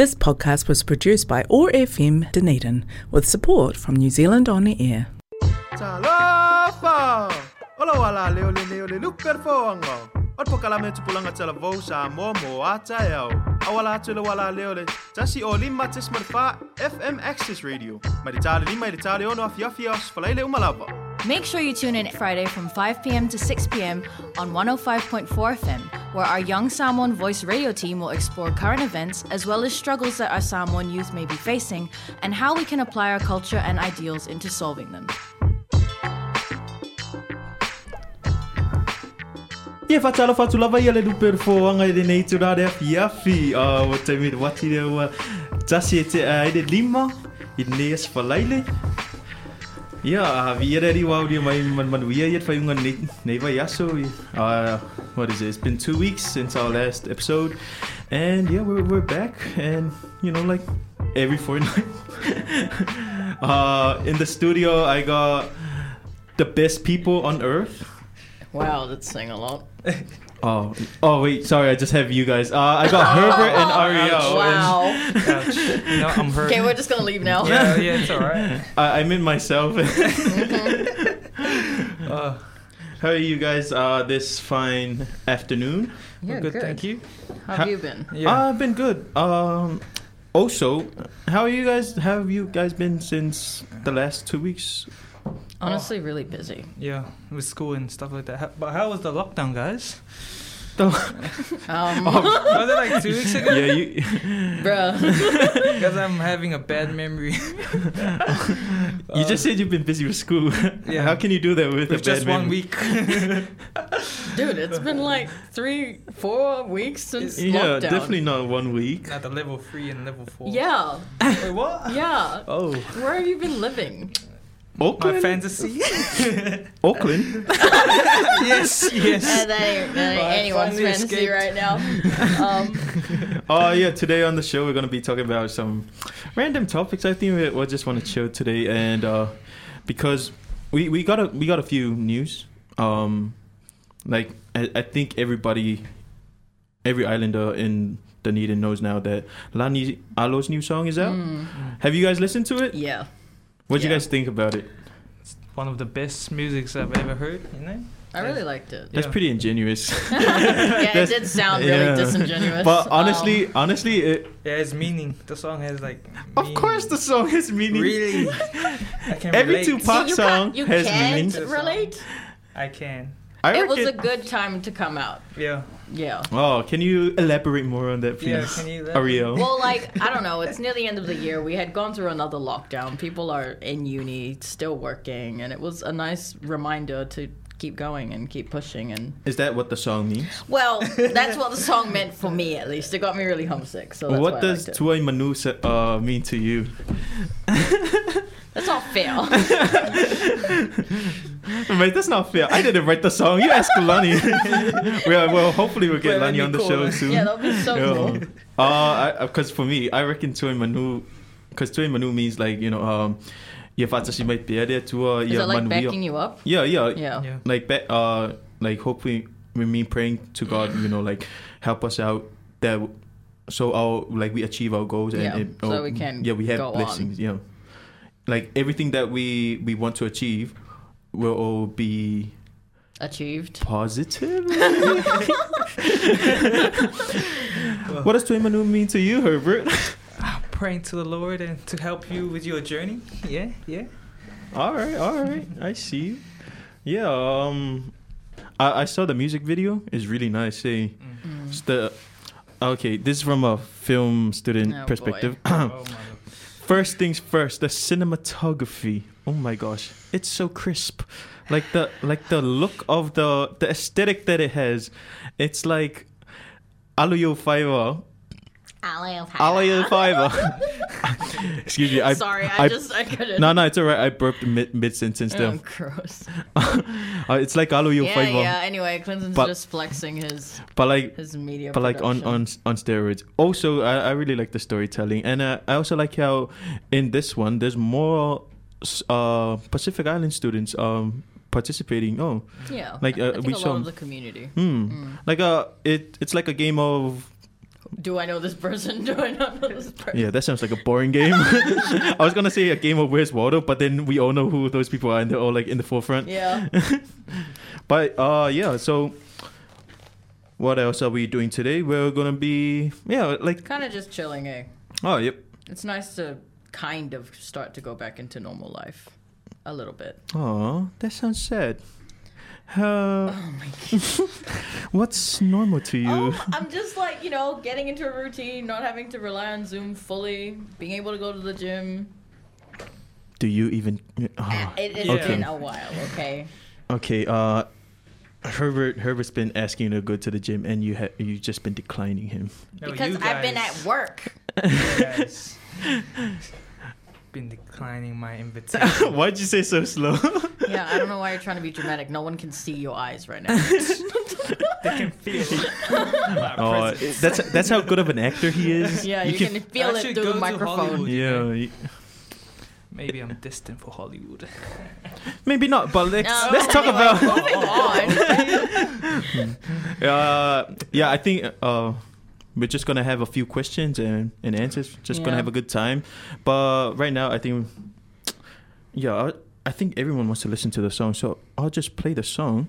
This podcast was produced by OAR FM Dunedin with support from New Zealand On the Air. Talofa! Ola wala leo le leo le luper foango. Ot po kalame tala vo sa mo mo ata yao. Awala atu le wala leo le. Tasi o lima tis FM Access Radio. Ma di tali lima di tali ono afi afi os falaile umalava. Make sure you tune in Friday from 5 p.m. to 6 p.m. on 105.4 FM, where our Young Samoan Voice radio team will explore current events as well as struggles that our Samoan youth may be facing and how we can apply our culture and ideals into solving them. Ia whatala whatu lava ia le luper foanga i le nei tu rare afi afi. Uh, wa taimi wati le ua tasi e te uh, i le lima i le nei as falaile. Ia, a vi ere ri wau ria er mai man man wia iet whaiunga nei, nei er vai aso. i- Uh, what is it? It's been two weeks since our last episode. And yeah, we're, we're back. And, you know, like every fortnight. uh, in the studio, I got the best people on earth. Wow, that's saying a lot. Oh, oh wait, sorry, I just have you guys. Uh, I got Herbert and Ariel. Wow. Ouch. No, I'm hurt. Okay, we're just gonna leave now. yeah, yeah, it's alright. And I, I meant myself. Uh, How are you guys uh, this fine afternoon? Yeah, good, thank you. How have you been? Yeah. Uh, I've been good. Um, also, how are you guys? How have you guys been since the last two weeks? Honestly, really busy. yeah, with school and stuff like that. How- But how was the lockdown, guys? Um, Was it like two weeks ago? yeah, you. bruh. Because I'm having a bad memory. you just said you've been busy with school. Yeah. How can you do that with, With a just bad one memory? week. Dude, it's been like three, four weeks since Yeah, lockdown. definitely not one week. At the level three and level four. Yeah, Wait, what? yeah. Oh, Where have you been living? Auckland. My fantasy. Auckland. yes, yes. Uh, that ain't, that ain't anyone's fantasy escaped. right now. Um, Oh yeah, today on the show we're gonna be talking about some random topics. I think we, we just want to show today, and uh, because we, we got a we got a few news. Um, like I, I think everybody, every islander in Dunedin knows now that Lani Alo's new song is out. mm, Have you guys listened to it? yeah. What would you guys think about it? It's one of the best musics I've ever heard, you know? I really liked it. That's Yeah. pretty ingenious. yeah, it did sound really yeah. disingenuous. but Um, honestly, honestly, it, Yeah, it's meaning. The song has like. of course the song has meaning. Really? I can Every relate. Tupac you song can't, you has can't meaning. relate. I can. I It was a good time to come out. Yeah. Yeah. Oh, can you elaborate more on that, please? Yeah, can you Ariel. Well, like I don't know. It's near the end of the year. We had gone through another lockdown. People are in uni, still working, and it was a nice reminder to keep going and keep pushing. And Is that what the song means? well, that's what the song meant for me, at least. It got me really homesick. So that's what why does liked it. Tuai Manu uh, mean to you? That's not fair. Mate, that's not fair. I didn't write the song. You asked Lani. well, well, hopefully we'll get Well, Lani on the be show soon. yeah, that would be so cool. Uh, because for me, I reckon Tuai Manu, because Tuai Manu means like, you know, um, ia whātasi mai pērea tua, Is ia it like backing you up? Yeah, yeah. Yeah. Yeah. Like, ba- uh, like hopefully, with me praying to God, you know, like help us out that so our like we achieve our goals and Yeah, it, so oh, we can yeah we have go on. blessings yeah like everything that we we want to achieve will all be Achieved. positive what does Tuai Manu mean to you Herbert Praying to the Lord and to help you with your journey. Yeah, yeah. all right all right I see you yeah um I, I saw the music video it's really nice hey Mm. It's the okay this is from a film student Oh, perspective oh my First things first, the cinematography. Oh my gosh, it's so crisp. Like the like the look of the the aesthetic that it has. It's like Aluyo Fiverr. Aluyo Fiverr. Excuse me. I, Sorry, I, I- just I couldn't. no, no, it's alright. I burped mid mid sentence Oh, there. gross. Uh, it's like Aluyo Yeah, Fiverr, yeah. Anyway, Clinton's But- just flexing his but like his media. but like on on on steroids. Also, I, I really like the storytelling, and uh, I also like how in this one there's more uh, Pacific Island students um participating. Oh, yeah, like, uh, we saw- of the community. hmm. Mm. Like uh, it it's like a game of Do I know this person? Do I not know this person? Yeah, that sounds like a boring game. I was gonna say a game of Where's Waldo, but then we all know who those people are, and they're all like in the forefront. Yeah. But uh, yeah. So, what else are we doing today? We're gonna be yeah, like kind of just chilling, eh? oh yep. It's nice to kind of start to go back into normal life. A little bit. Oh, that sounds sad. Uh, Oh my god. what's normal to you? Oh, I'm just like, you know, getting into a routine, not having to rely on Zoom fully, being able to go to the gym. Do you even? Oh, it, has Yeah. been a while, okay? okay. Uh, Herbert Herbert's been asking you to go to the gym, and you have you just been declining him. No, because you I've been at work. you guys been declining my invitation. Why'd you say so slow? Yeah, I don't know why you're trying to be dramatic. No one can see your eyes right now. they can feel it. oh, that's that's how good of an actor he is. Yeah, you, can, feel it through the microphone. Yeah, y- Maybe I'm destined for Hollywood. maybe not. But let's No, let's talk anyway, about. moving on. Uh, yeah, I think uh, we're just gonna have a few questions and, and answers. Just gonna have a good time. But right now, I think, yeah, I, I think everyone wants to listen to the song, so I'll just play the song.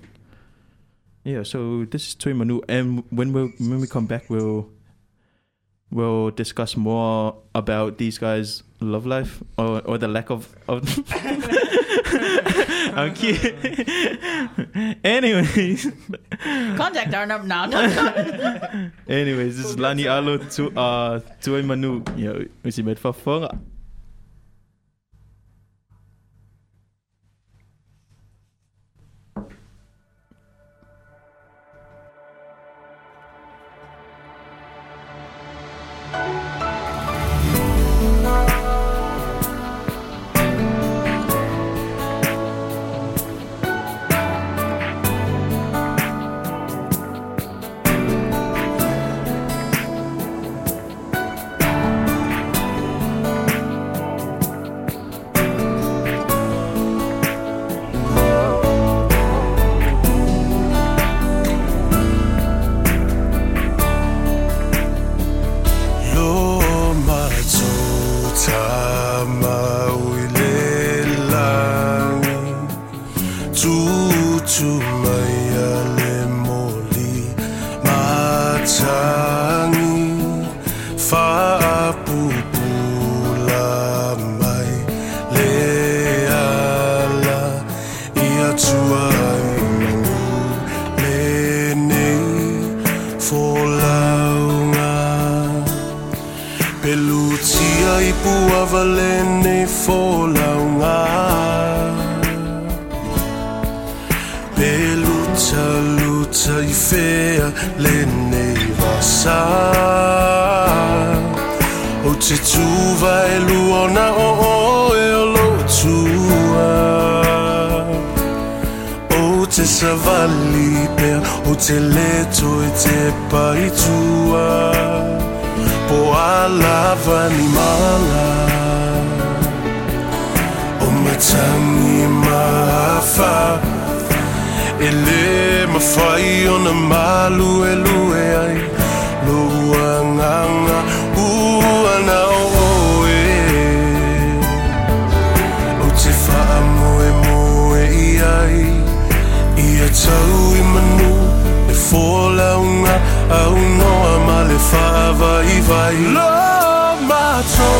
Yeah, so this is Tui Manu, and when we when we come back, we'll we'll discuss more about these guys' love life or or the lack of of. I'm kidding. Anyways. Contact our number now. No, no. Anyways, this is Lani Alo to uh Tui Manu. Ja, we zijn met Van Vongen. Na malu e lue ai Lua ua na oe. O te wha moe moe i ai Ia tau i manu E fōlaunga au noa ma le whaava i vai Lo mato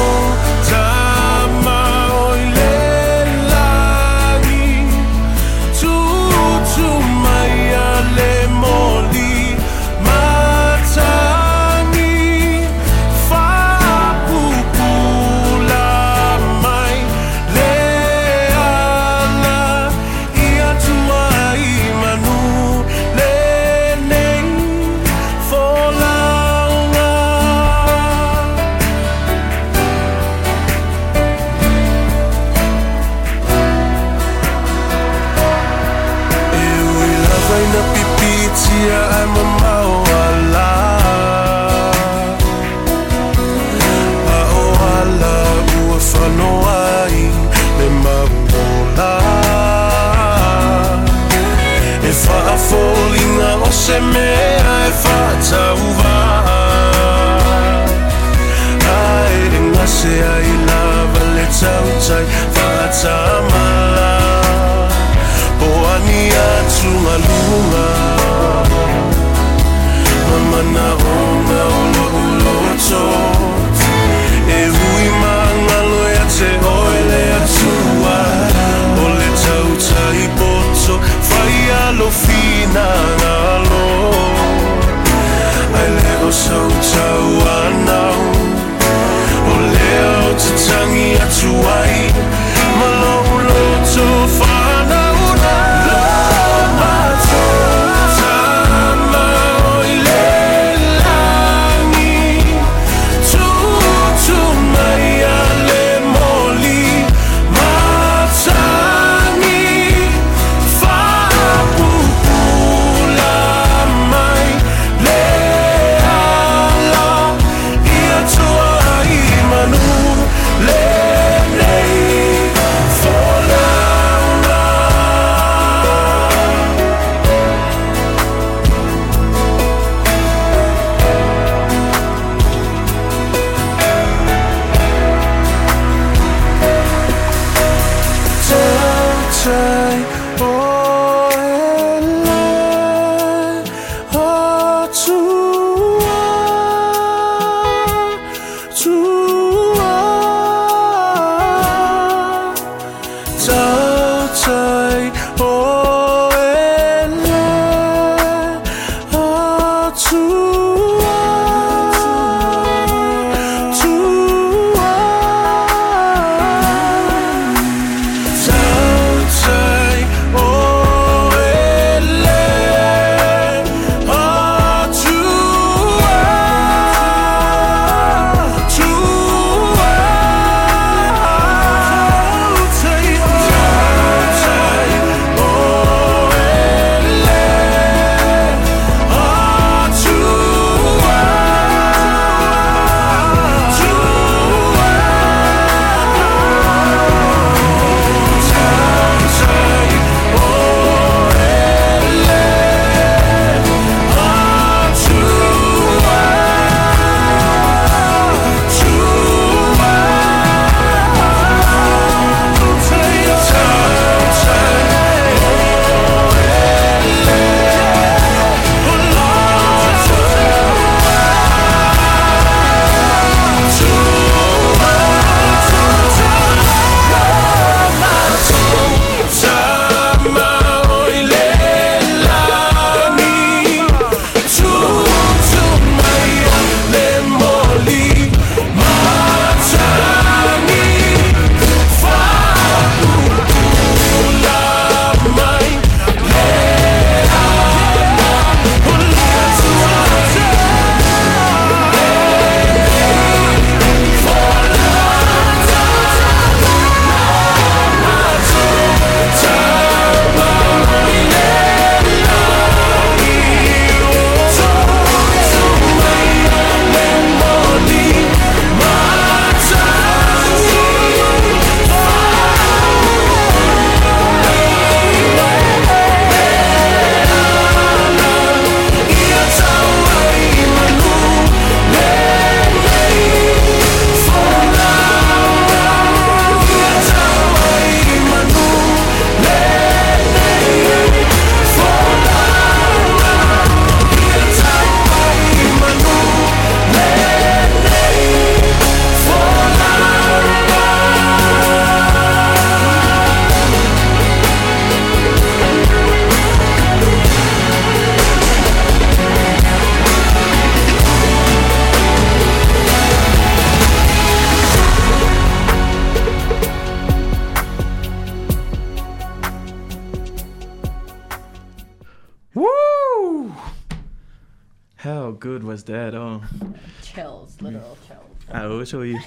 I will show you.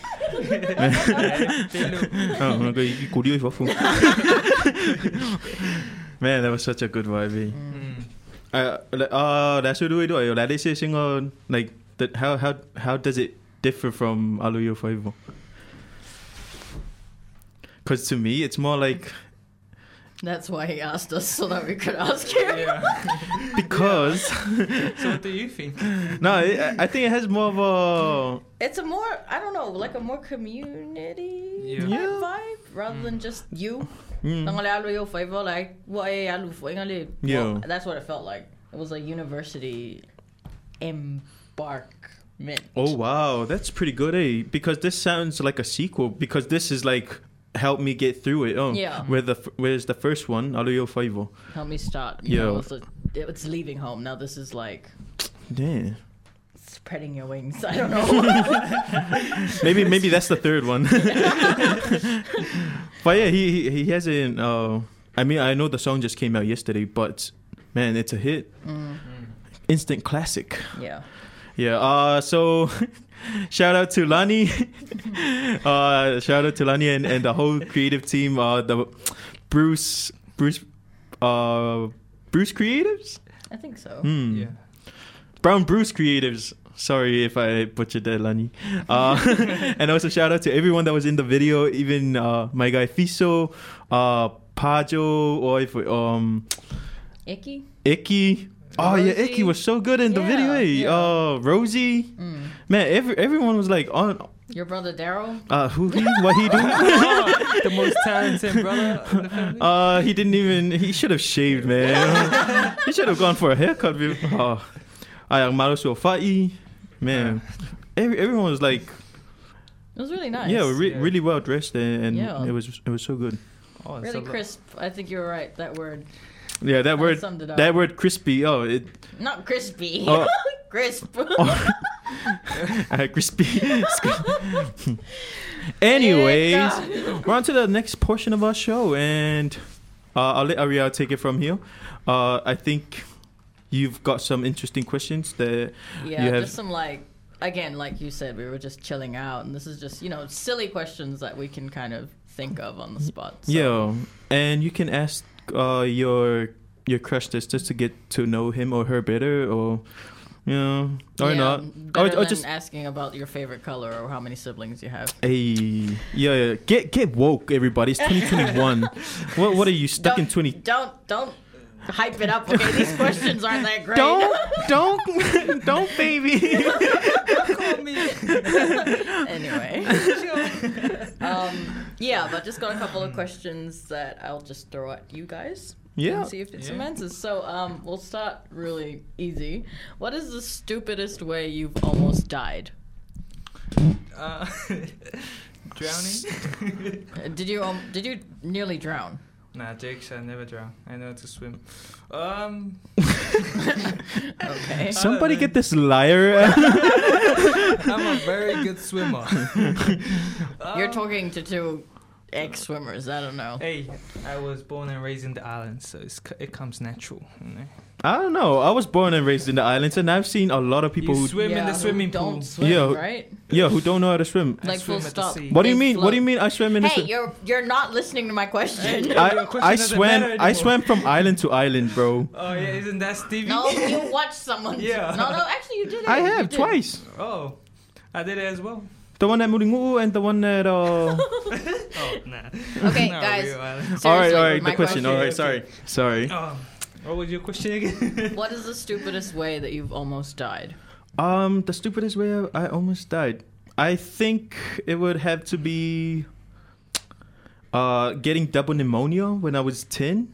oh, nó cái cái cú điêu phá. Man, that was such a good vibe. eh? Mm. Uh, uh, that's what we do. Like they say, sing on like that. How how how does it differ from Aluyo Five? Because to me, it's more like That's why he asked us so that we could ask him. Yeah. because so what do you think? no, I, I think it has more of a It's a more, I don't know, like a more community Yeah. type Yeah. vibe rather than just you. mm, Nangale alu yo favor like what ay alu fo ngale. Yeah. Well, that's what it felt like. It was a university embarkment. Oh wow, that's pretty good, eh? Because this sounds like a sequel. Because this is like help me get through it. Oh, Yeah. Where the where's the first one? Aluyo Five. Help me start. Yeah. You know, it's, it's leaving home. Now this is like Yeah. spreading your wings. I don't know. maybe maybe that's the third one. but yeah, he he, he hasn't. Uh, I mean, I know the song just came out yesterday, but man, it's a hit, Mm, instant classic. yeah. Yeah. Uh, so shout out to Lani. uh, shout out to Lani and, and the whole creative team. Uh, the Bruce Bruce uh Bruce Creatives. I think so. Hmm. Yeah. Brown Bruce Creatives. Sorry if I butchered that, Lani. Uh, and also shout out to everyone that was in the video, even uh, my guy Fiso, uh, Pajo, or if we, um, Icky? Iki. Oh yeah, Rosie. Iki was so good in the Yeah, video. yeah. Uh, Rosie. Mm. Man, every everyone was like on. Your brother Daryl? Uh, who he? What he do? the most talented brother in the family. Uh, he didn't even. He should have shaved, man. he should have gone for a haircut. Oh, I Marusu Fai, man. Every, everyone was like, It was really nice. yeah, re- Yeah. really well dressed, and, and Yeah. it was it was so good. oh, Really a lo- crisp. I think you were right. That word. Yeah, that word, summed it up. that word crispy. Oh, it Not crispy. Oh. Crisp. uh, crispy. Anyways, we're on to the next portion of our show, and uh, I'll let Ariel take it from here. Uh, I think you've got some interesting questions that Yeah, You have- just some like again, like you said, we were just chilling out, and this is just you know silly questions that we can kind of think of on the spot. So. Yeah, and you can ask uh, your your crush this just to get to know him or her better, or you know, or Yeah, not, or, or just asking about your favorite color or how many siblings you have. hey, yeah, yeah, get get woke, everybody. It's 2021. what what are you stuck in Don't- 20? Don't don't hype it up. Okay, these questions aren't that great. Don't don't don't, baby. don't Call me anyway. um, yeah, but just got a couple of questions that I'll just throw at you guys. Yeah. And see if it's some answers. So um, we'll start really easy. What is the stupidest way you've almost died? Uh, drowning? Uh, Did you um, did you nearly drown? Nah, Jake, I never drown. I know how to swim. Um, Okay. Somebody get this liar. I'm a very good swimmer. You're Um, talking to two ex swimmers. I don't know. Hey, I was born and raised in the islands, so it's, it comes natural. You, know? I don't know. I was born and raised in the islands, and I've seen a lot of people you who swim in Yeah, the who swimming don't pool. swim, Yeah. right? yeah who don't know how to swim. Like swim full at stop. sea. What do you They mean? What do you float. mean? I swim in the Hey, swim. you're you're not listening to my question. Your I, question I doesn't swam. matter I anymore. swam from island to island, bro. Oh yeah, isn't that Stevie? no, you watched someone. Yeah. No, no, actually you did it. I You have did. twice. Oh, I did it as well. The one at Muringu and the one at. Uh... Oh nah. Okay, Not guys. real island. Seriously, all right, all right. The question. question- All right, sorry, sorry. Oh, what was your question again? What is the stupidest way that you've almost died? Um, the stupidest way I, I almost died. I think it would have to be. Uh, getting double pneumonia when I was ten.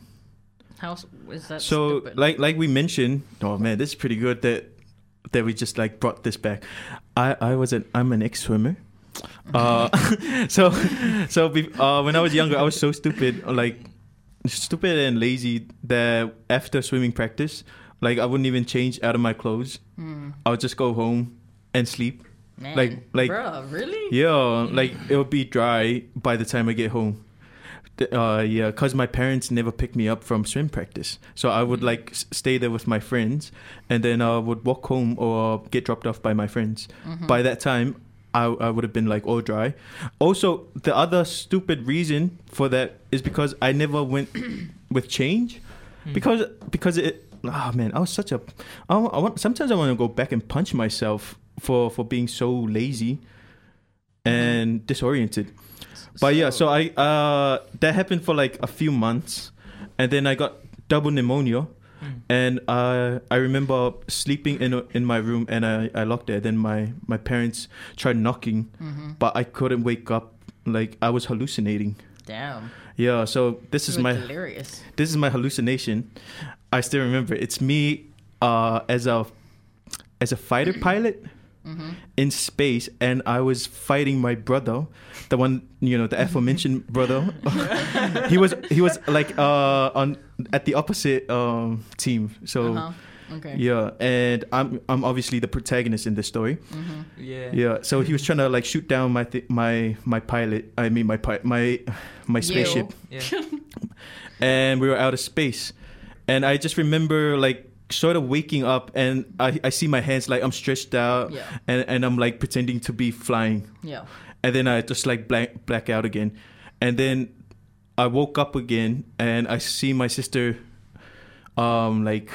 How s- that so stupid? like like we mentioned oh man this is pretty good that that we just like brought this back i i was an i'm an ex-swimmer uh so so be, uh when i was younger i was so stupid like stupid and lazy that after swimming practice like i wouldn't even change out of my clothes Hmm. i would just go home and sleep Man, like- like- bruh, really? yeah like it would be dry by the time i get home uh, yeah, because my parents never picked me up from swim practice, so I would like s- stay there with my friends, and then I would walk home or get dropped off by my friends. Mm-hmm. By that time, I, I would have been like all dry. Also, the other stupid reason for that is because I never went with change, hmm. because because it. Oh man, I was such a. I, want sometimes I want to go back and punch myself for for being so lazy mm-hmm. and disoriented. But yeah, so I uh that happened for like a few months, and then I got double pneumonia, and uh, I remember sleeping in a, in my room, and I, I locked it. Then my my parents tried knocking, Mm-hmm. but I couldn't wake up. Like I was hallucinating. Damn. Yeah, so this is You were my delirious. this is my hallucination. I still remember. It's me uh, as a as a fighter pilot Mm-hmm. in space, and I was fighting my brother, the one you know, the aforementioned brother. he was he was like uh, on at the opposite um, team. So Uh-huh. Okay. yeah, and I'm I'm obviously the protagonist in this story. Mm-hmm. Yeah. Yeah, so he was trying to like shoot down my th- my my pilot. I mean my pi- my my spaceship Yeah. and we were out of space. And I just remember like sort of waking up and I, I see my hands like I'm stretched out Yeah. and, and I'm like pretending to be flying. Yeah. And then I just like black black out again. And then I woke up again and I see my sister um like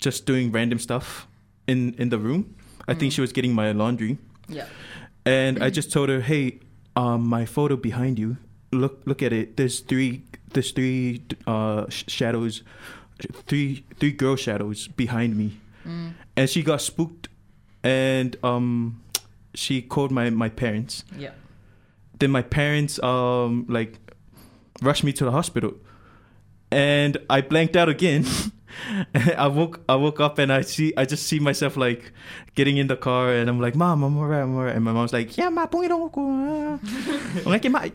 just doing random stuff in in the room. I think she was getting my laundry Yeah. and I just told her, "Hey, um, my photo behind you. Look, look at it. There's three, there's three uh, sh- shadows, three, three girl shadows behind me." Mm. And she got spooked, and um, she called my my parents. Yeah. Then my parents um like rushed me to the hospital, and I blanked out again. I woke I woke up and I see I just see myself like getting in the car and I'm like, Mom, I'm alright, I'm alright. And my mom's like, Yeah, ma, pungi dong ako. ah." Ang mai.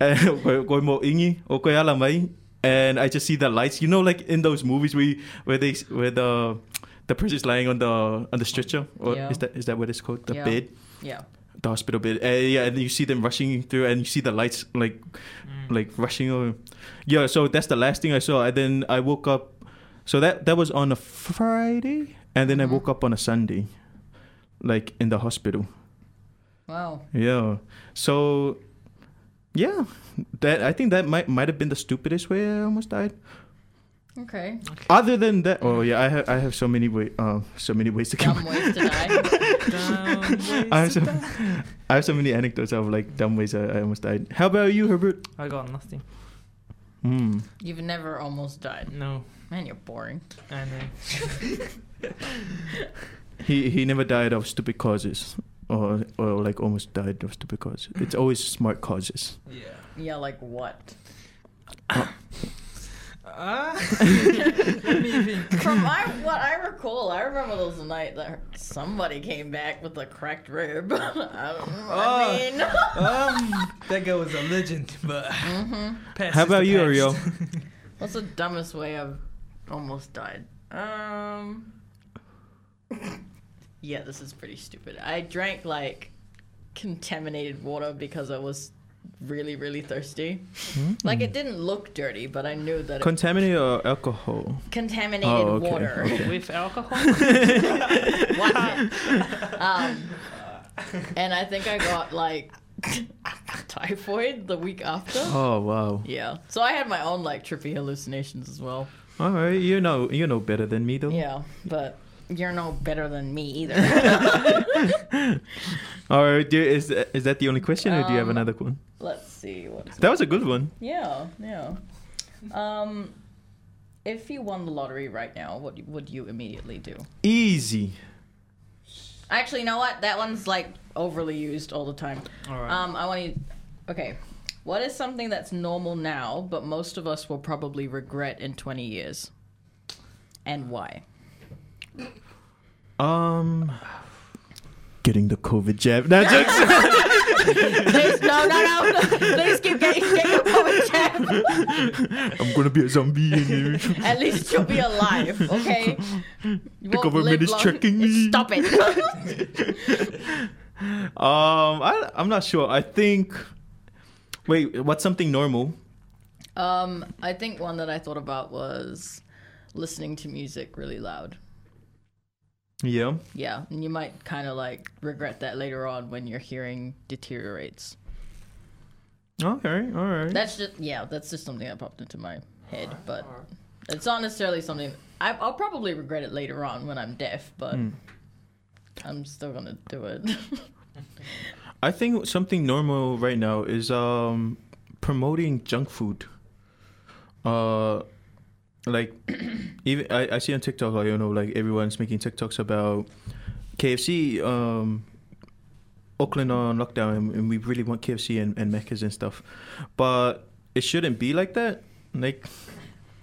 Eh, koe- koe mo ingi, o koe ala mai. And I just see the lights. You know, like in those movies where where they where the the person's lying on the on the stretcher, or Yeah. is that is that what it's called? The Yeah. bed, Yeah. the hospital bed. Uh, yeah, and you see them rushing through, and you see the lights like like rushing over. Yeah, so that's the last thing I saw. And then I woke up. So that that was on a Friday, and then I Mhm. woke up on a Sunday, like in the hospital. Wow. Yeah. So, yeah, that I think that might might have been the stupidest way I almost died. Okay. Other than that, oh yeah, I have I have so many way uh so many ways to Dumb come. ways to die. I have so I have so many anecdotes of like dumb ways I, I almost died. How about you, Herbert? I got nothing. Hmm. You've never almost died. No. Man, you're boring. I know. He he never died of stupid causes, or or like almost died of stupid causes. It's always smart causes. Yeah. Yeah, like what? Let. From my, what I recall, I remember there was a night that somebody came back with a cracked rib. I don't. Oh. I mean, Um, that guy was a legend, but Mhm. past How is about you, past. Ariel? what's the dumbest way I've almost died? Um. Yeah, this is pretty stupid. I drank like contaminated water because I was really, really thirsty. Like it didn't look dirty, but I knew that it Contaminated or alcohol? contaminated Oh, okay, water. okay. With alcohol? One hit. Um, and I think I got like typhoid the week after. Oh wow! Yeah. So I had my own like trippy hallucinations as well. All right, you know you know better than me though. Yeah, but you're no better than me either. All right, do, is that, is that the only question, or do you have Um, another one? Let's see what's That was a good one. Yeah, yeah. Um if you won the lottery right now, what would you immediately do? Easy. Actually, you know what? That one's like overly used all the time. Alright. Um, I want you. Okay, what is something that's normal now, but most of us will probably regret in 20 years, and why? Um, getting the COVID jab. No, jokes. Please, no, no, no. Please keep getting get your COVID jab. I'm gonna be a zombie. and- At least you'll be alive, okay? You The government is long- checking me. Stop it. um, I I'm not sure. I think. Wait, what's something normal? Um, I think one that I thought about was listening to music really loud. Yeah. Yeah, and you might kind of like regret that later on when your hearing deteriorates. Okay. All right. That's just yeah, that's just something that popped into my head, but it's not necessarily something I, I'll probably regret it later on when I'm deaf, but I'm still gonna do it. I think something normal right now is um promoting junk food. Uh, like even I, I see on TikTok, like, you know, like everyone's making TikToks about KFC. Um, Auckland on lockdown, and, and we really want KFC and, and Macca's and stuff, but it shouldn't be like that. Like,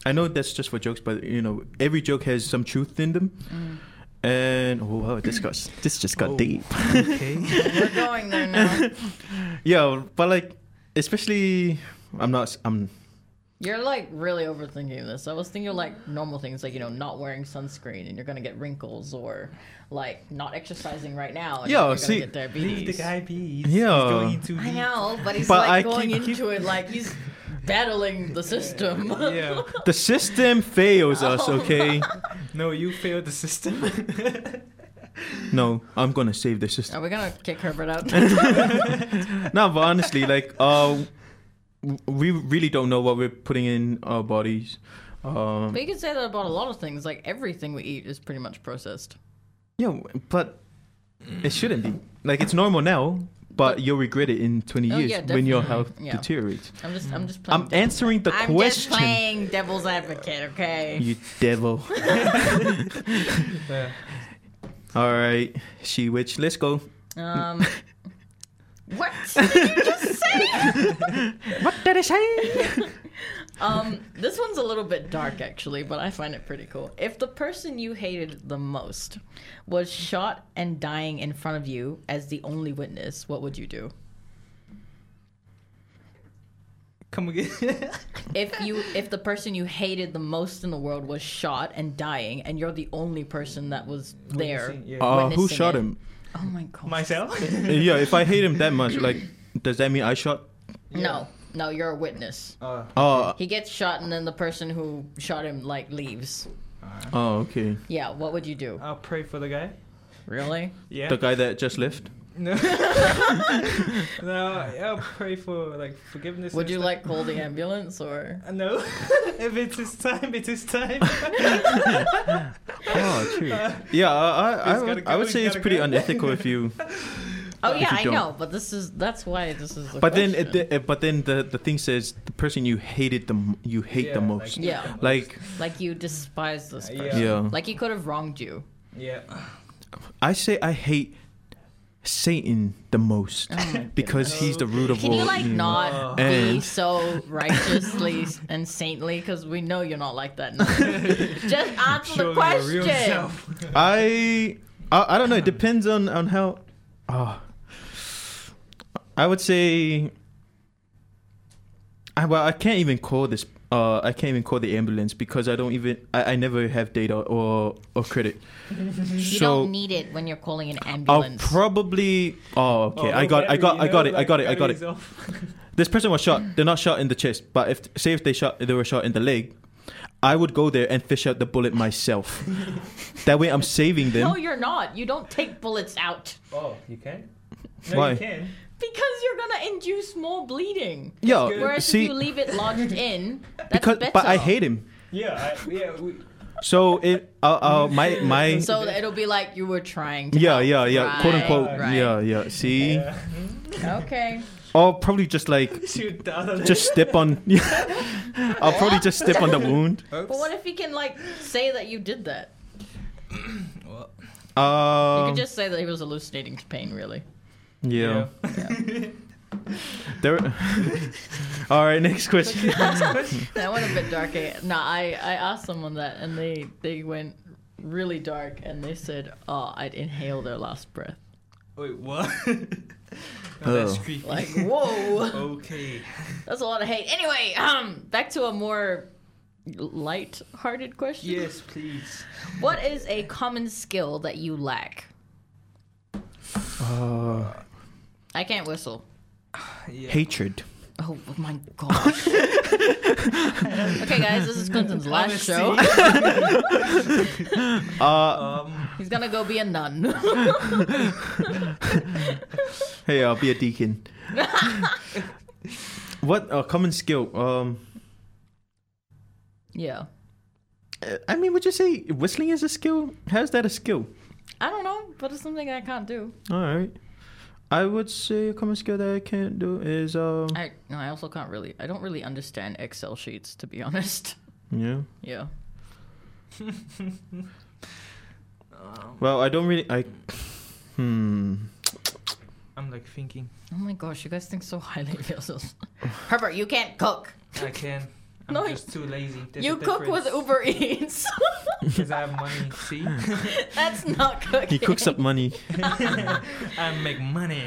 I know that's just for jokes, but you know, every joke has some truth in them. And oh wow, this got this just got Oh. deep. Okay. We're going there now. Yeah, but like, especially, I'm not. I'm. You're like really overthinking this. I was thinking of like normal things like you know not wearing sunscreen and you're gonna get wrinkles or like not exercising right now and Yeah, you're see- gonna get Leave the guy be. He's, Yeah. He's going too I deep. know, but he's But like I going keep- into it like he's battling the system. Yeah. The system fails us. Okay. No, you failed the system. No, I'm gonna save the system. Are we gonna kick Herbert out? No, but honestly, like, uh, w- we really don't know what we're putting in our bodies. Um, but you can say that about a lot of things. Like everything we eat is pretty much processed. yeah, but it shouldn't be. Like, it's normal now, but you'll regret it in 20 Oh, years yeah, when your health Yeah. deteriorates. I'm just, I'm just playing. I'm answering the I'm just question. playing devil's advocate. Okay. You devil. Yeah. All right, she witch. Let's go. Um. What did you just say? What did I say? Um, this one's a little bit dark actually, but I find it pretty cool. If the person you hated the most was shot and dying in front of you as the only witness, what would you do? Come again. If you if the person you hated the most in the world was shot and dying and you're the only person that was there. Yeah. Uh, who shot it. him? Oh my god. Myself. yeah, if I hate him that much, like, does that mean I shot? No. No, you're a witness. Uh, Oh, He gets shot and then the person who shot him like leaves. oh, okay. Yeah, what would you do? I'll pray for the guy. Really? Yeah. The guy that just left. No. no, I'll pray for like forgiveness. Would you stuff. like call the ambulance or Uh, No. if it's his time, it's his time. Oh, true. Yeah, I, I, I, would, gotta I would say it's pretty go. unethical if you. Oh yeah, I don't. know, but this is that's why this is. The But then, it, it, but then the the thing says the person you hated the you hate Yeah, the like- most. yeah, Like like you despise this person. yeah, Like he could have wronged you. yeah. I say I hate Satan the most Oh because he's the root of all. Can you like evil. not be so righteously and saintly? Because we know you're not like that. Now. Just answer Show the question. I, I I don't know. It depends on on how. Uh, I would say. I well, I can't even call this. Uh, I can't even call the ambulance because I don't even. I, I never have data or or credit. You so don't need it when you're calling an ambulance. I'll probably. Oh, okay. Oh, I got. I got. I got it. I got it. I got it. it. This person was shot. They're not shot in the chest, but if say if they shot, they were shot in the leg. I would go there and fish out the bullet myself. that way, I'm saving them. no, you're not. You don't take bullets out Oh, you can. No, Why? You can. Because you're gonna induce more bleeding. Yeah, Whereas see, if you leave it lodged in, that's because better. but I hate him. Yeah. I, yeah. We, So it, uh, uh, my my. So it'll be like you were trying to. yeah, help. yeah, yeah. Quote unquote. right. Yeah, yeah. See, yeah. Okay. or probably just like Shoot the other. just step on. I'll probably just step on the wound. But what if he can like say that you did that? Well, You Um, could just say that he was hallucinating to pain, really. Yeah. There. All right. Next question. That went a bit dark. eh? No, I, I asked someone that and they, they went really dark and they said, oh, I'd inhale their last breath. Wait, what? oh, that's Oh. creepy. Like, whoa, okay. that's a lot of hate. Anyway, um, back to a more light-hearted question. Yes, please. What is a common skill that you lack? Uh, I can't whistle. Yeah. hatred. Oh my gosh. okay, guys, this is Clinton's last show. Uh, Um, He's gonna go be a nun. hey, I'll be a deacon. what a common skill? Um, yeah. uh, I mean, would you say whistling is a skill? How's that a skill? I don't know, but it's something I can't do. All right. I would say a common skill that I can't do is um I no, I also can't really. I don't really understand Excel sheets, to be honest. yeah. Yeah. Well, I don't really I hmm I'm like thinking. Oh my gosh, you guys think so highly of yourselves. Herbert, you can't cook. I can. I'm No, just too lazy. There's you cook with. Uber Eats. Because I have money. See, That's not cooking. he cooks up money. I make money.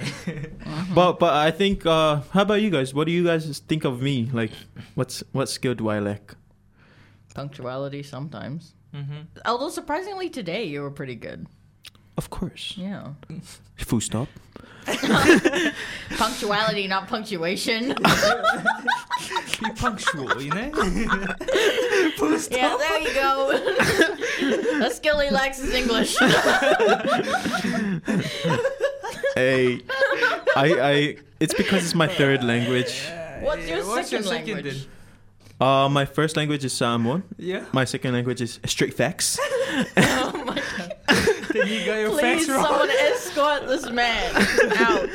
But but I think uh how about you guys? What do you guys think of me? Like what's what skill do I lack? Punctuality sometimes. hmm Although surprisingly today you were pretty good. Of course. Yeah. Full stop. Punctuality, not punctuation. Be punctual, you know. yeah, there you go. A skill he lacks is English. Hey I I it's because it's my third language. What's your What's second your second language? Uh my first language is Samoan. Yeah. My second language is straight facts. Oh my god. Then you got your Please, facts wrong. someone escort this man out.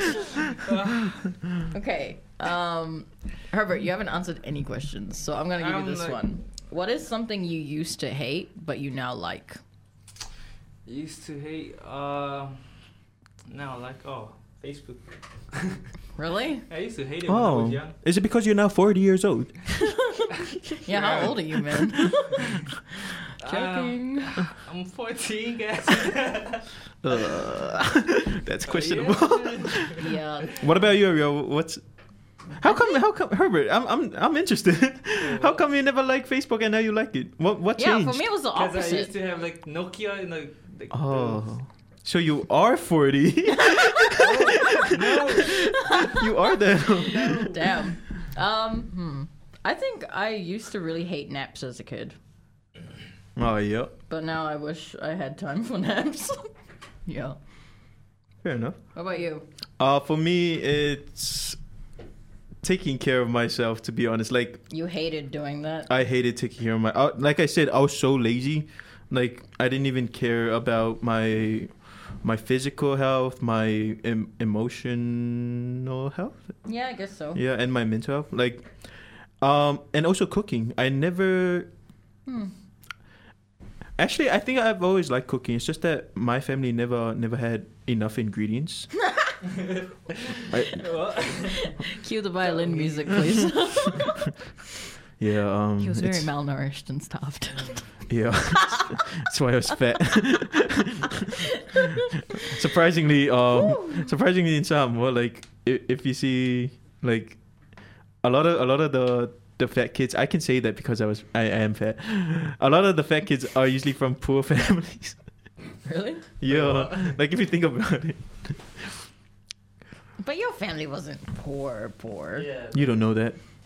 okay. Um, Herbert, you haven't answered any questions, so I'm gonna give I'm you this like- one. What is something you used to hate but you now like? Used to hate. Uh, now like oh Facebook. Really? I used to hate it when I Oh. was young. Is it because you're now 40 years old? Yeah. How old are you, man? Joking. Um, I'm 14, guys. Uh, that's questionable. yeah. What about you, Ariel? What's how come? How come, Herbert? I'm I'm I'm interested. how come you never liked Facebook and now you like it? What what Yeah. changed? For me, it was the opposite. Because I used to have like Nokia and like. like oh, so you are 40. you are that. Damn. Um. Hmm. I think I used to really hate naps as a kid, oh yeah, but now I wish I had time for naps. yeah. fair enough. What about you? Uh, for me, it's taking care of myself. To be honest, like You hated doing that. I hated taking care of my. Uh, like I said, I was so lazy. Like I didn't even care about my my physical health, my em- emotional health. Yeah, I guess so. Yeah, and my mental health. Like, um, and also cooking. I never. Hmm. Actually, I think I've always liked cooking. It's just that my family never never had enough ingredients. I, Cue the violin music, please. yeah, um, he was very malnourished and starved. Yeah, that's why I was fat. surprisingly, um, surprisingly in some, well, like if, if you see like a lot of a lot of the the fat kids, I can say that because I was I, I am fat. A lot of the fat kids are usually from poor families. really? yeah, like if you think about it, But your family wasn't poor, poor. Yeah. you don't know that.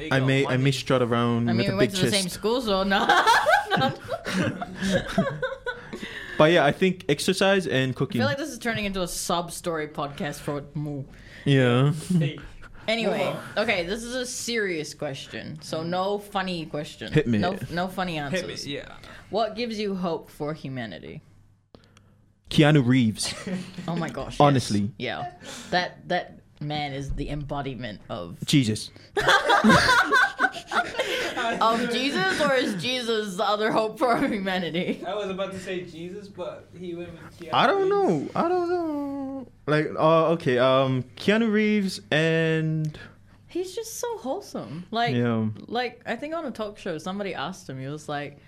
I got may I may strut around I with mean, a we went big to the same school, so no. But yeah, I think exercise and cooking. I feel like this is turning into a sub-story podcast for Moo. yeah. Hey, Anyway, okay, this is a serious question, so mm. no funny question. Hit me. No, no funny hit me. answers. Yeah. What gives you hope for humanity? Keanu Reeves. Oh my gosh. yes. Honestly. Yeah. That that man is the embodiment of Jesus. of Jesus or is Jesus the other hope for humanity? I was about to say Jesus, but he went with Keanu I don't Reeves. know. I don't know. Like, uh, okay, um, Keanu Reeves and He's just so wholesome. Like yeah, like I think on a talk show somebody asked him, he was like,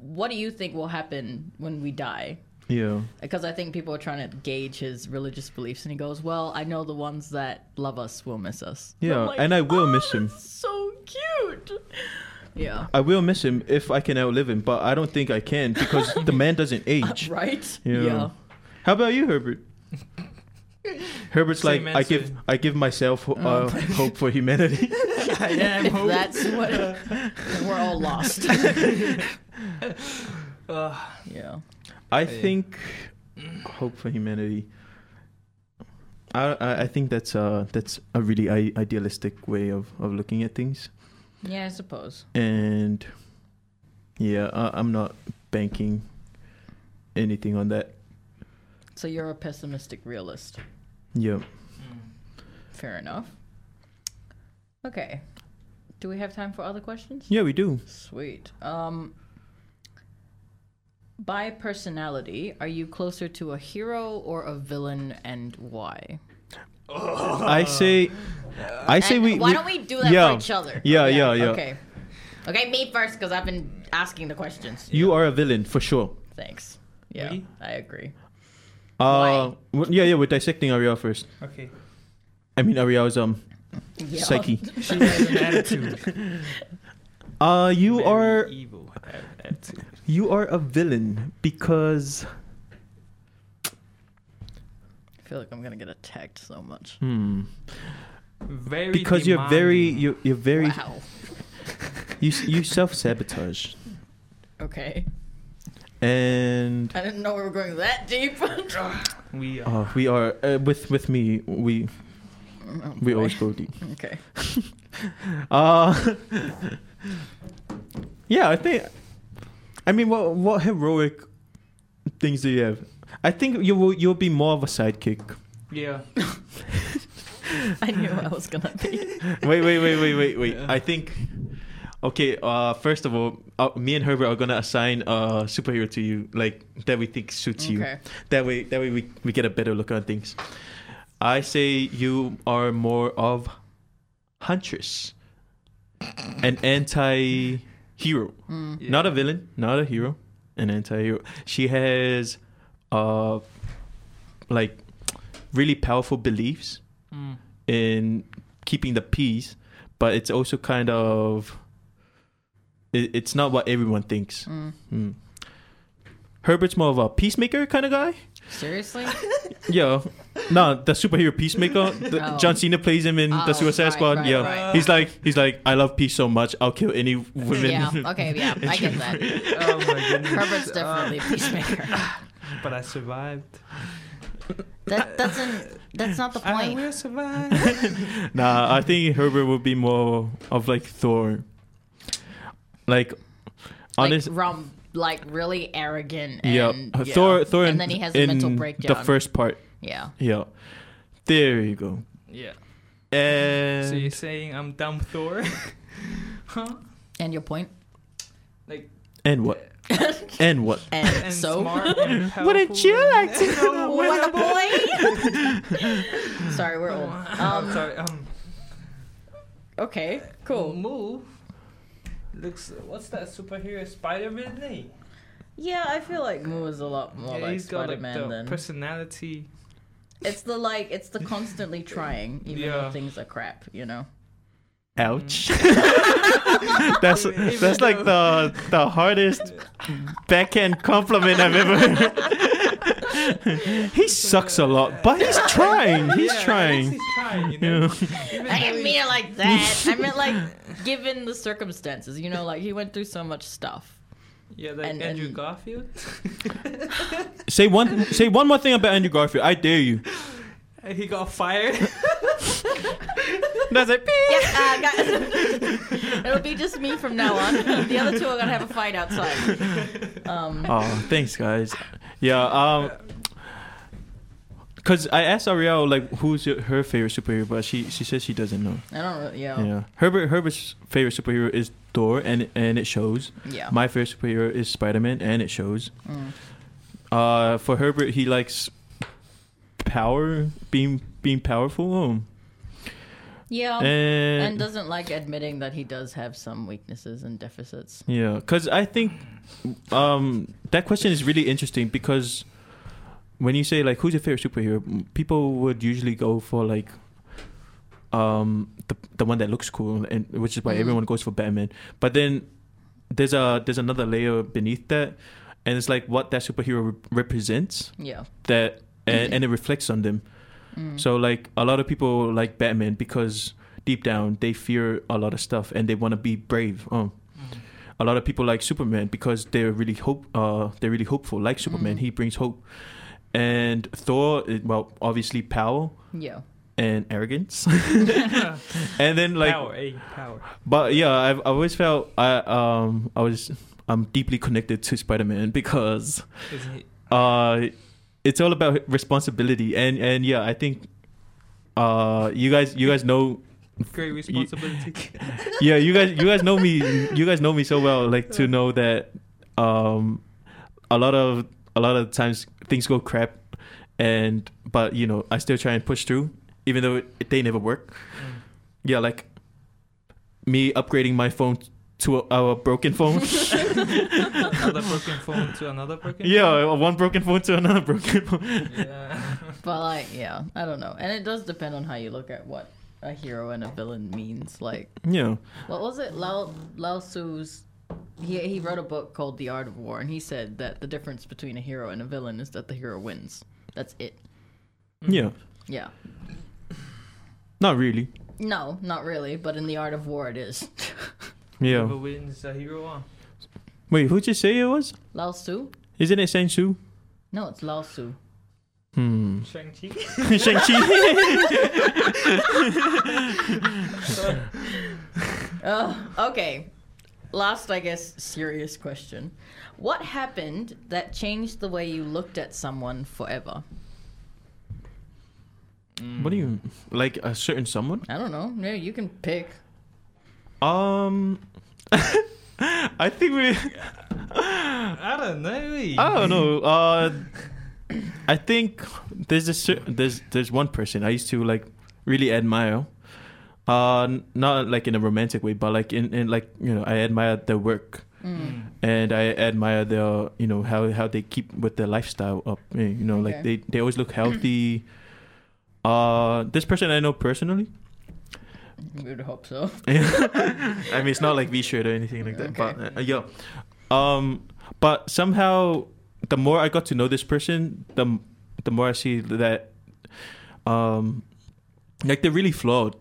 What do you think will happen when we die? Yeah, Because I think people are trying to gauge his religious beliefs and he goes, Well, I know the ones that love us will miss us. Yeah, like, and I will "Oh, miss him." that's So cute. Yeah. I will miss him if I can outlive him, but I don't think I can because the man doesn't age. Right? Yeah. yeah. How about you, Herbert? Herbert's Same like I give. I give myself uh, Oh. hope for humanity. I am if hope. that's what we're all lost. Uh, yeah. I Yeah. think hope for humanity. I, I I think that's uh that's a really I- idealistic way of, of looking at things, Yeah, I suppose. and yeah, I, I'm not banking anything on that. So you're a pessimistic realist. Yeah, Fair enough. Okay. Do we have time for other questions? yeah, we do. Sweet. Um by personality, are you closer to a hero or a villain and why? I say, I say And we. Why we- don't we do that yeah. for each other? Yeah, yeah, yeah. Okay. Okay, me first because I've been asking the questions. You are a villain for sure. Thanks. Yeah, Me? I agree. Uh, w- yeah, yeah. We're dissecting Ariel first. okay. I mean Ariel's um Yeah. psyche. She has an attitude. Uh, you Very are evil attitude. You are a villain because I feel like I'm gonna get attacked so much. hmm Very because you're very demanding. you you're very Wow. you you self sabotage Okay. and I didn't know we were going that deep. We are. uh, we are uh, with with me we Oh, we always go deep. Okay. Uh yeah, I think. I mean, what what heroic things do you have? I think you will you'll be more of a sidekick. Yeah. I knew I was gonna be. wait, wait, wait, wait, wait, wait. Yeah. I think. Okay. Uh, first of all, uh, me and Herbert are gonna assign a superhero to you, like that we think suits you. Okay. That way, that way we we get a better look on things. I say you are more of Huntress, an anti-hero, Mm. not a villain, not a hero, an anti-hero. She has, uh, like, really powerful beliefs Mm. in keeping the peace, but it's also kind of it, it's not what everyone thinks. Mm. Hmm. Herbert's more of a peacemaker kind of guy. Seriously? Yeah, no, the superhero peacemaker. The, Oh. John Cena plays him in the Oh, Suicide right, Squad. right, yeah, right. he's like he's like I love peace so much I'll kill any women. yeah. Okay. Yeah. I get that. Oh my goodness. Herbert's uh, definitely a peacemaker. But I survived. That doesn't. That's not the I point. will survive. nah, I think Herbert would be more of like Thor. Like, honest, like, rum, like really arrogant. And, yeah, yeah. Thor. Thor, and in- then he has a in mental breakdown. The first part, Yeah. yeah. There you go. yeah. And So you're saying I'm dumb Thor? huh? And your point. Like and what? and what? And, and so. smart and Wouldn't you like to know what a boy! Sorry, we're old. I'm Um, sorry. Um. okay, cool. Moo looks. What's that superhero? Spider-Man. Eh? Yeah, I feel like Moo is a lot more yeah, like he's got Spider like Man the than. personality. It's the like, it's the constantly trying, even Yeah. when things are crap, you know? Ouch. Mm. that's that's like the the hardest backhand compliment I've ever heard. he sucks a lot, but he's trying. He's Yeah, trying. He's trying. You know. Yeah. I didn't mean it like that. I meant like, given the circumstances, you know, like he went through so much stuff. Yeah, like and- Andrew and- Garfield. Say one say one more thing about Andrew Garfield. I dare you. he got fired. That's it. Yeah, uh, guys, it'll be just me from now on. The other two are gonna have a fight outside. Um, Oh, thanks, guys. Yeah. Um. Cause I asked Ariel like who's your, her favorite superhero, but she she says she doesn't know. I don't really, yeah, Yeah. Herbert Herbert's favorite superhero is Thor, and and it shows. yeah. My favorite superhero is Spider Man, and it shows. Mm. Uh, for Herbert, he likes power, being being powerful. Oh. Yeah, and, and doesn't like admitting that he does have some weaknesses and deficits. yeah, because I think um that question is really interesting because when you say like who's your favorite superhero, people would usually go for like um the the one that looks cool, and which is why Mhm. everyone goes for Batman. But then there's a there's another layer beneath that, and it's like what that superhero re- represents. Yeah, that and, and it reflects on them. So like a lot of people like Batman because deep down they fear a lot of stuff and they want to be brave. Um, a lot of people like Superman because they're really hope. Uh, they're really hopeful. Like Superman, Mm. he brings hope. And Thor, well, obviously power Yeah. and arrogance. and then like, power, eh? Power. but yeah, I've I always felt I um I was I'm deeply connected to Spider Man because uh it's all about responsibility and and yeah I think uh you guys you guys know Great responsibility. yeah you guys you guys know me you guys know me so well like to know that um a lot of a lot of times things go crap and but you know I still try and push through even though it, they never work Mm. yeah like me upgrading my phone to a, a broken phone another broken phone to another broken. yeah one broken phone to another broken phone phone? Yeah. But like, yeah, I don't know. And it does depend on how you look at what a hero and a villain means. Like, yeah what was it? Lao Lao Tzu's. He he wrote a book called The Art of War, and he said that the difference between a hero and a villain is that the hero wins. That's it. yeah Yeah. not really No, not really. But in the Art of War, it is. yeah Whoever wins the hero one. wait who'd you say it was Lao Tzu? isn't it Shang Tzu No, it's Lao Tzu. hmm Shang-Chi. Shang-Chi Oh, okay. Last, I guess, serious question. What happened that changed the way you looked at someone forever? what do you like a certain someone I don't know. Yeah, you can pick. um I think we I don't know. I don't know uh I think there's a cer- there's there's one person I used to like really admire uh not like in a romantic way but like in, in like you know I admire their work Mm. and I admire their you know how how they keep with their lifestyle up. eh, You know, like they they always look healthy. uh, this person I know personally. We would hope so. I mean, it's not like V shirt or anything like that. Okay. But uh, yeah, um, but somehow the more I got to know this person, the the more I see that, um, like they're really flawed.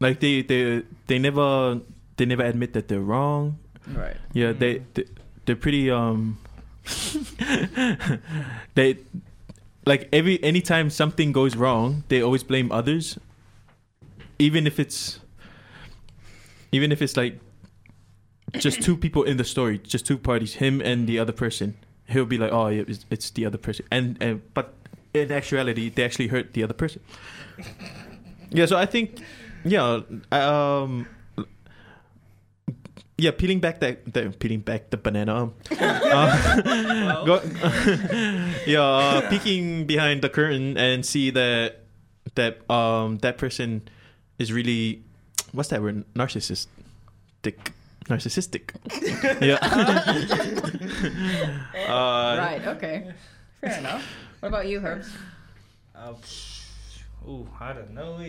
Like they they they never they never admit that they're wrong. Right. Yeah, they, they they're pretty um they like every anytime something goes wrong, they always blame others. Even if it's even if it's like just two people in the story, just two parties, him and the other person. He'll be like, "Oh, yeah, it's, it's the other person." And and but in actuality, they actually hurt the other person. Yeah, so I think yeah, um yeah, peeling back that, that peeling back the banana. uh, Well, go, yeah, uh, peeking behind the curtain and see that that um that person is really what's that word? Narcissistic. Narcissistic. yeah. uh, right. Okay. Fair enough. What about you, Herbs? uh, ooh, I don't know.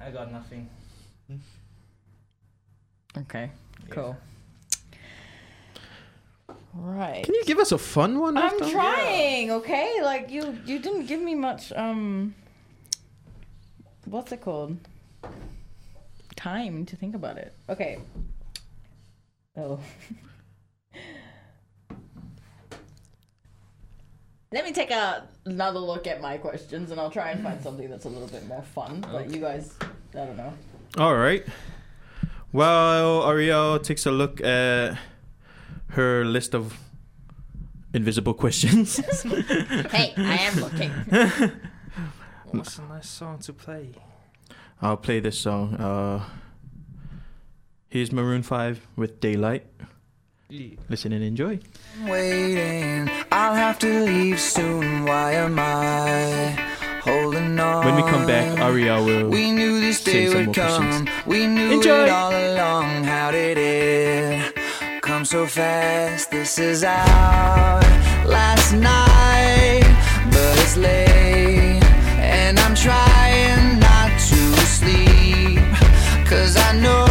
Nah, I got nothing. Okay. Yeah. Cool. Right. Can you give us a fun one? I'm after? trying, okay? Like you you didn't give me much um what's it called? Time to think about it. Okay. Oh. Let me take a, another look at my questions and I'll try and find something that's a little bit more fun. But you guys I don't know. All right. Well, Ariel takes a look at her list of invisible questions. Hey, I am looking. What's a nice song to play? I'll play this song. Uh, here's Maroon 5 with Daylight. Listen and enjoy. waiting. I'll have to leave soon. Why am I holding on? When we come back, Ariel will. We knew this Say day some would more come. questions. We knew Enjoy. it all along. How did it come so fast? This is our last night, but it's late, and I'm trying not to sleep. Cause I know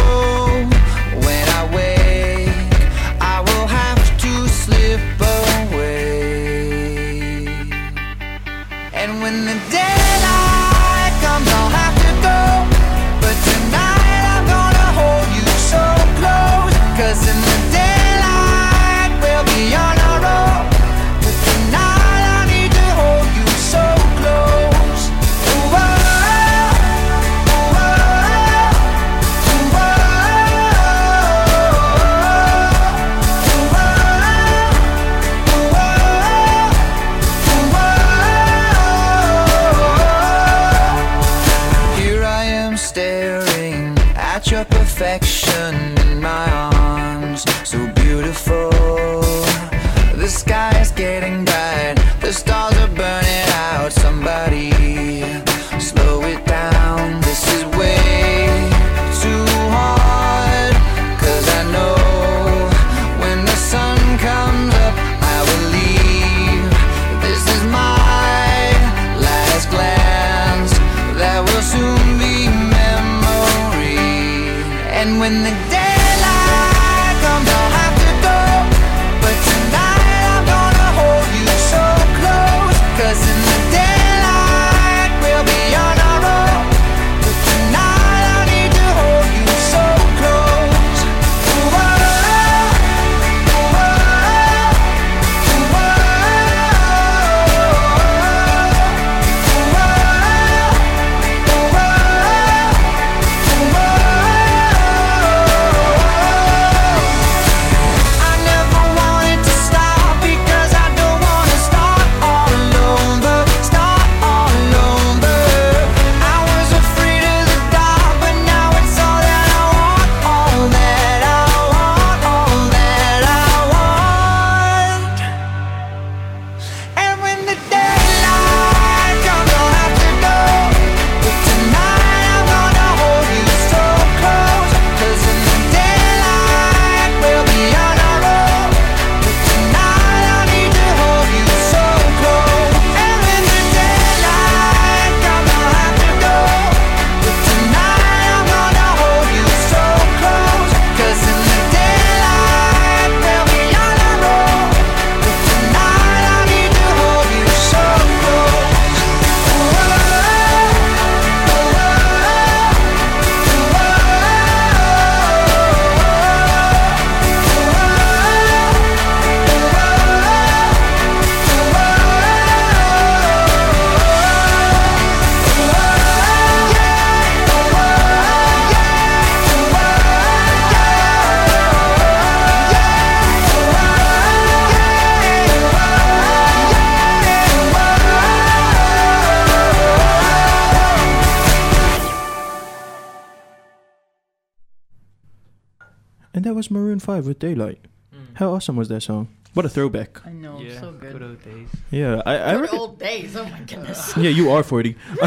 Five with Daylight. Mm. How awesome was that song? What a throwback. I know, yeah, so good. Good old days. Yeah, I, I good old days. Oh my goodness. yeah, you are 40.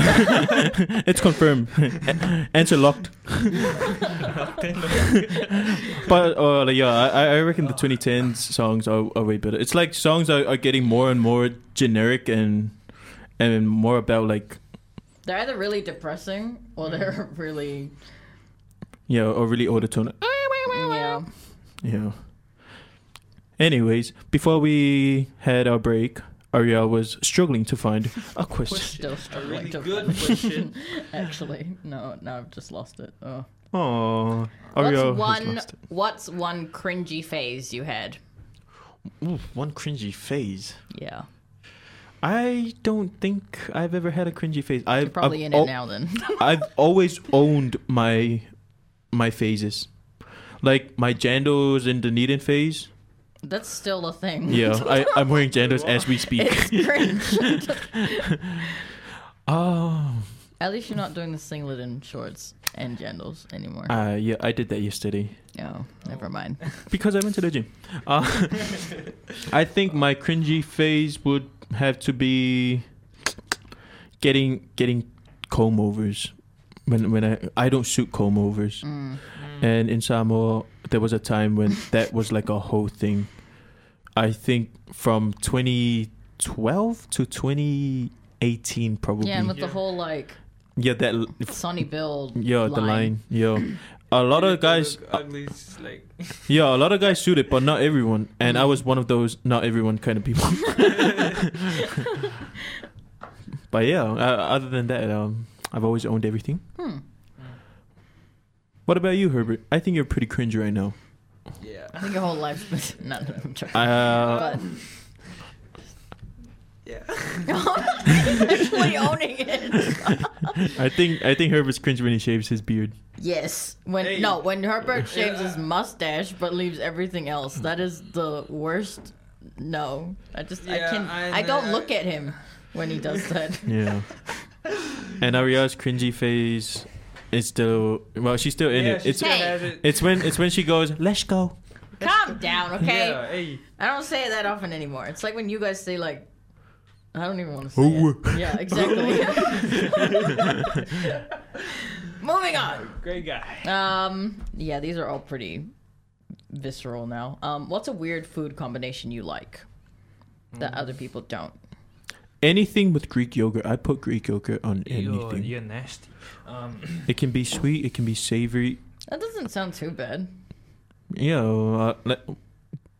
it's confirmed. Answer locked. but uh, like, yeah, I, I reckon the 2010s songs are, are way better. It's like songs are, are getting more and more generic and and more about like. They're either really depressing or they're really. Yeah, or really autotune. Yeah. Yeah. Anyways, before we had our break, Ariel was struggling to find a question. Still struggling really to good find- question. Actually, no, no, I've just lost it. Oh. Oh, What's Ariel has one? lost it. What's one cringy phase you had? Ooh, one cringy phase. Yeah, I don't think I've ever had a cringy phase. I've you're probably I've in al- it now. Then I've always owned my my phases, like my Jandals in the Dunedin phase. that's still a thing. Yeah, I I'm wearing Jandals as we speak. it's cringe. Oh, At least you're not doing the singlet and shorts and jandals anymore. uh, yeah, I did that yesterday oh, never mind. because I went to the gym. Uh, I think my cringy phase would have to be getting getting comb overs when when I I don't suit comb overs. Mm. And in Samoa, there was a time when that was like a whole thing. I think from 2012 to 2018, probably. Yeah, and with the whole like yeah, that. Sunny Sonny Bill. Yeah, the line. Yeah, a lot of guys. Look ugly, like Yeah, a lot of guys shoot it, but not everyone. And I was one of those not everyone kind of people. but yeah, uh, other than that, um, I've always owned everything. Hmm. What about you, Herbert? I think you're pretty cringy right now. yeah. I think your whole life's been not. I'm joking. Uh, but Yeah. actually owning it. I think I think Herbert's cringe when he shaves his beard. Yes, when Hey. no, when Herbert shaves his mustache but leaves everything else, that is the worst. No, I just I Yeah, can I I, don't know. look at him when he does that. Yeah. and Aria's cringy phase it's still well, she's still in yeah, it. she It's still Hey. has it. it's when it's when she goes, "Let's go." Calm down, okay? Yeah, hey. I don't say it that often anymore. It's like when you guys say like, I don't even want to say Oh. it. Yeah, exactly. Moving on. Great guy. Um, yeah, these are all pretty visceral now. Um, what's a weird food combination you like that other people don't? Anything with Greek yogurt, I put Greek yogurt on You're, anything. you're nasty. Um, It can be sweet, it can be savory. That doesn't sound too bad. Yeah, uh,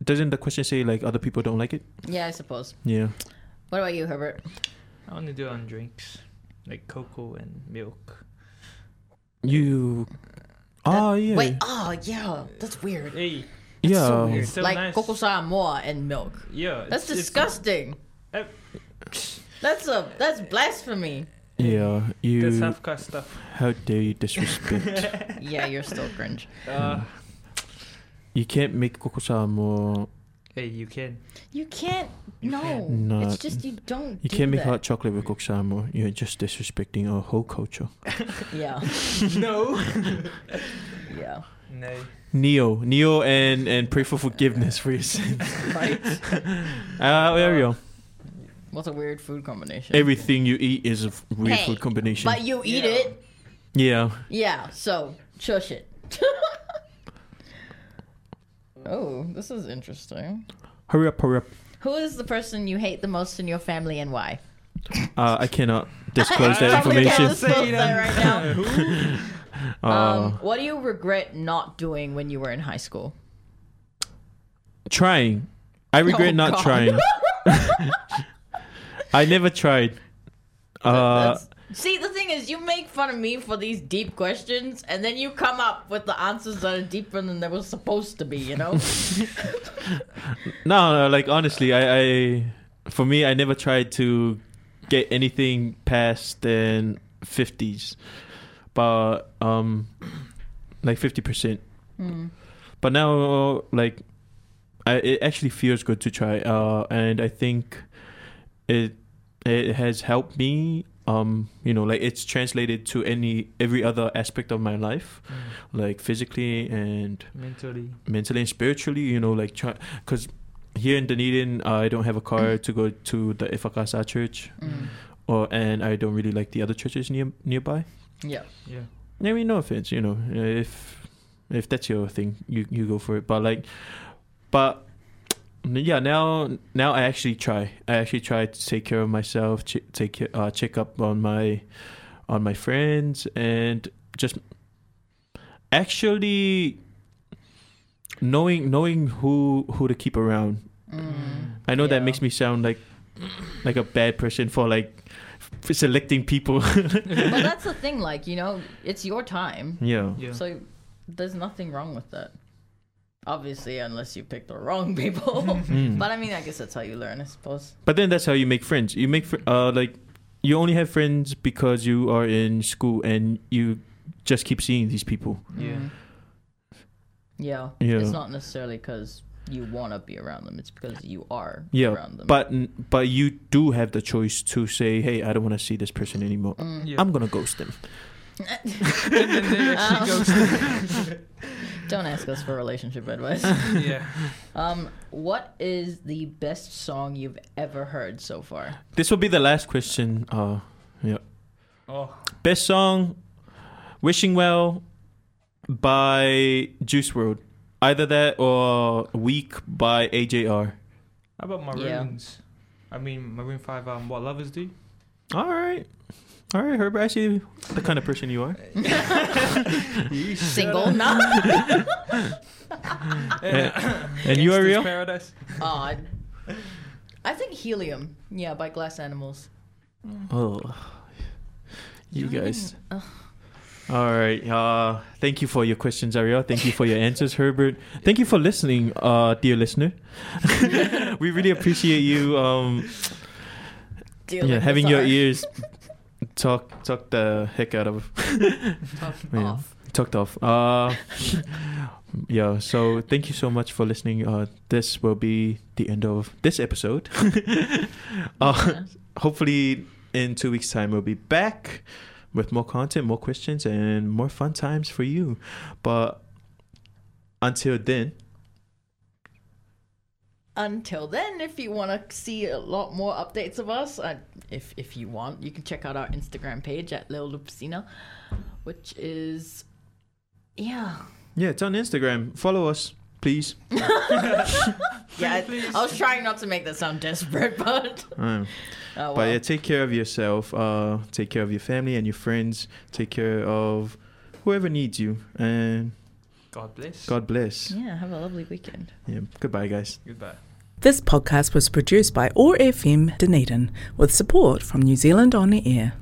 doesn't the question say like other people don't like it? Yeah, I suppose. Yeah. What about you, Herbert? I want to do it on drinks, like cocoa and milk. You. Oh yeah. Wait, oh yeah, that's weird. Hey, yeah. so weird. It's so like nice. koko Samoa and milk. yeah. That's it's- it's- disgusting. Uh, That's a that's blasphemy. Yeah. That's You. half cut stuff. How dare you disrespect? Yeah, you're still cringe. Uh, you can't make koko Samoa. hey, you can. You can't. No, No. it's just you don't. You do can't make that. hot chocolate with koko Samoa. You're just disrespecting our whole culture. Yeah, no. yeah. no. Neo, Neo, and and pray for forgiveness for your sins. Right. Uh, Ariel, What's a weird food combination? everything you eat is a f- weird Hey, food combination. But you eat Yeah. it. yeah. Yeah. So shush it. oh, this is interesting. Hurry up, hurry up. Who is the person you hate the most in your family and why? Uh, I cannot disclose that Probably can't information. disclose that right now. Uh, Um, what do you regret not doing when you were in high school? trying. I regret Oh, not God. trying. I never tried. Uh, See, the thing is, you make fun of me for these deep questions, and then you come up with the answers that are deeper than they were supposed to be. You know? no, no, like honestly, I, I, for me, I never tried to get anything past than fifties, but um, like fifty percent. Hmm. But now, like, I, it actually feels good to try, uh, and I think it it has helped me. Um, you know, like it's translated to any every other aspect of my life, like physically and Mentally. mentally and spiritually. You know, like because here in Dunedin, uh, I don't have a car to go to the Ifakasa church, Mm. or and I don't really like the other churches near nearby. Yeah. Yeah. I mean, no offense, you know, if if that's your thing, you you go for it. But like, but yeah, now now I actually try. I actually try to take care of myself, ch- take uh, check up on my on my friends, and just actually knowing knowing who who to keep around. Mm. I know that makes me sound like like a bad person for like f- selecting people. but that's the thing, like you know, it's your time, yeah. Yeah. so there's nothing wrong with that. Obviously, unless you pick the wrong people. Mm. but I mean, I guess that's how you learn, I suppose. But then that's how you make friends. You make fr- uh like you only have friends because you are in school and you just keep seeing these people. Yeah. Mm. Yeah. Yeah. It's not necessarily because you want to be around them. It's because you are Yeah, around them. But but you do have the choice to say, "Hey, I don't want to see this person anymore. Mm. Yeah. I'm gonna ghost them." And then they actually Um, goes. Don't ask us for relationship advice. yeah. um, what is the best song you've ever heard so far? This will be the last question. Uh, yeah. Oh. Best song, "Wishing Well" by Juice WRLD. Either that or "Weak" by AJR. How about Yeah. Maroons? I mean, Maroon 5, um, What Lovers Do? All right, all right, Herbert. I see the kind of person you are. Single? No. And you, are Ariel? Paradise? Oh, I, I think Helium. Yeah, by Glass Animals. Oh, you guys. All right. Uh, thank you for your questions, Ariel. Thank you for your answers, Herbert. Thank you for listening, uh, dear listener. we really appreciate you. Um, Dealing yeah, having your ears talk talk the heck out of Yeah. off. talked off. Uh, yeah. So thank you so much for listening. Uh, this will be the end of this episode. uh, hopefully, in two weeks' time, we'll be back with more content, more questions, and more fun times for you. But until then, Until then, if you want to see a lot more updates of us, uh, if if you want, you can check out our Instagram page at Lil Lupicina, which is yeah. yeah, it's on Instagram. Follow us, please. Yeah, I, I was trying not to make that sound desperate, but Um, oh, well. But yeah, take care of yourself. Uh, take care of your family and your friends. Take care of whoever needs you. And God bless. God bless. yeah, have a lovely weekend. Yeah. Goodbye, guys. Goodbye. This podcast was produced by OAR FM Dunedin with support from New Zealand On the Air.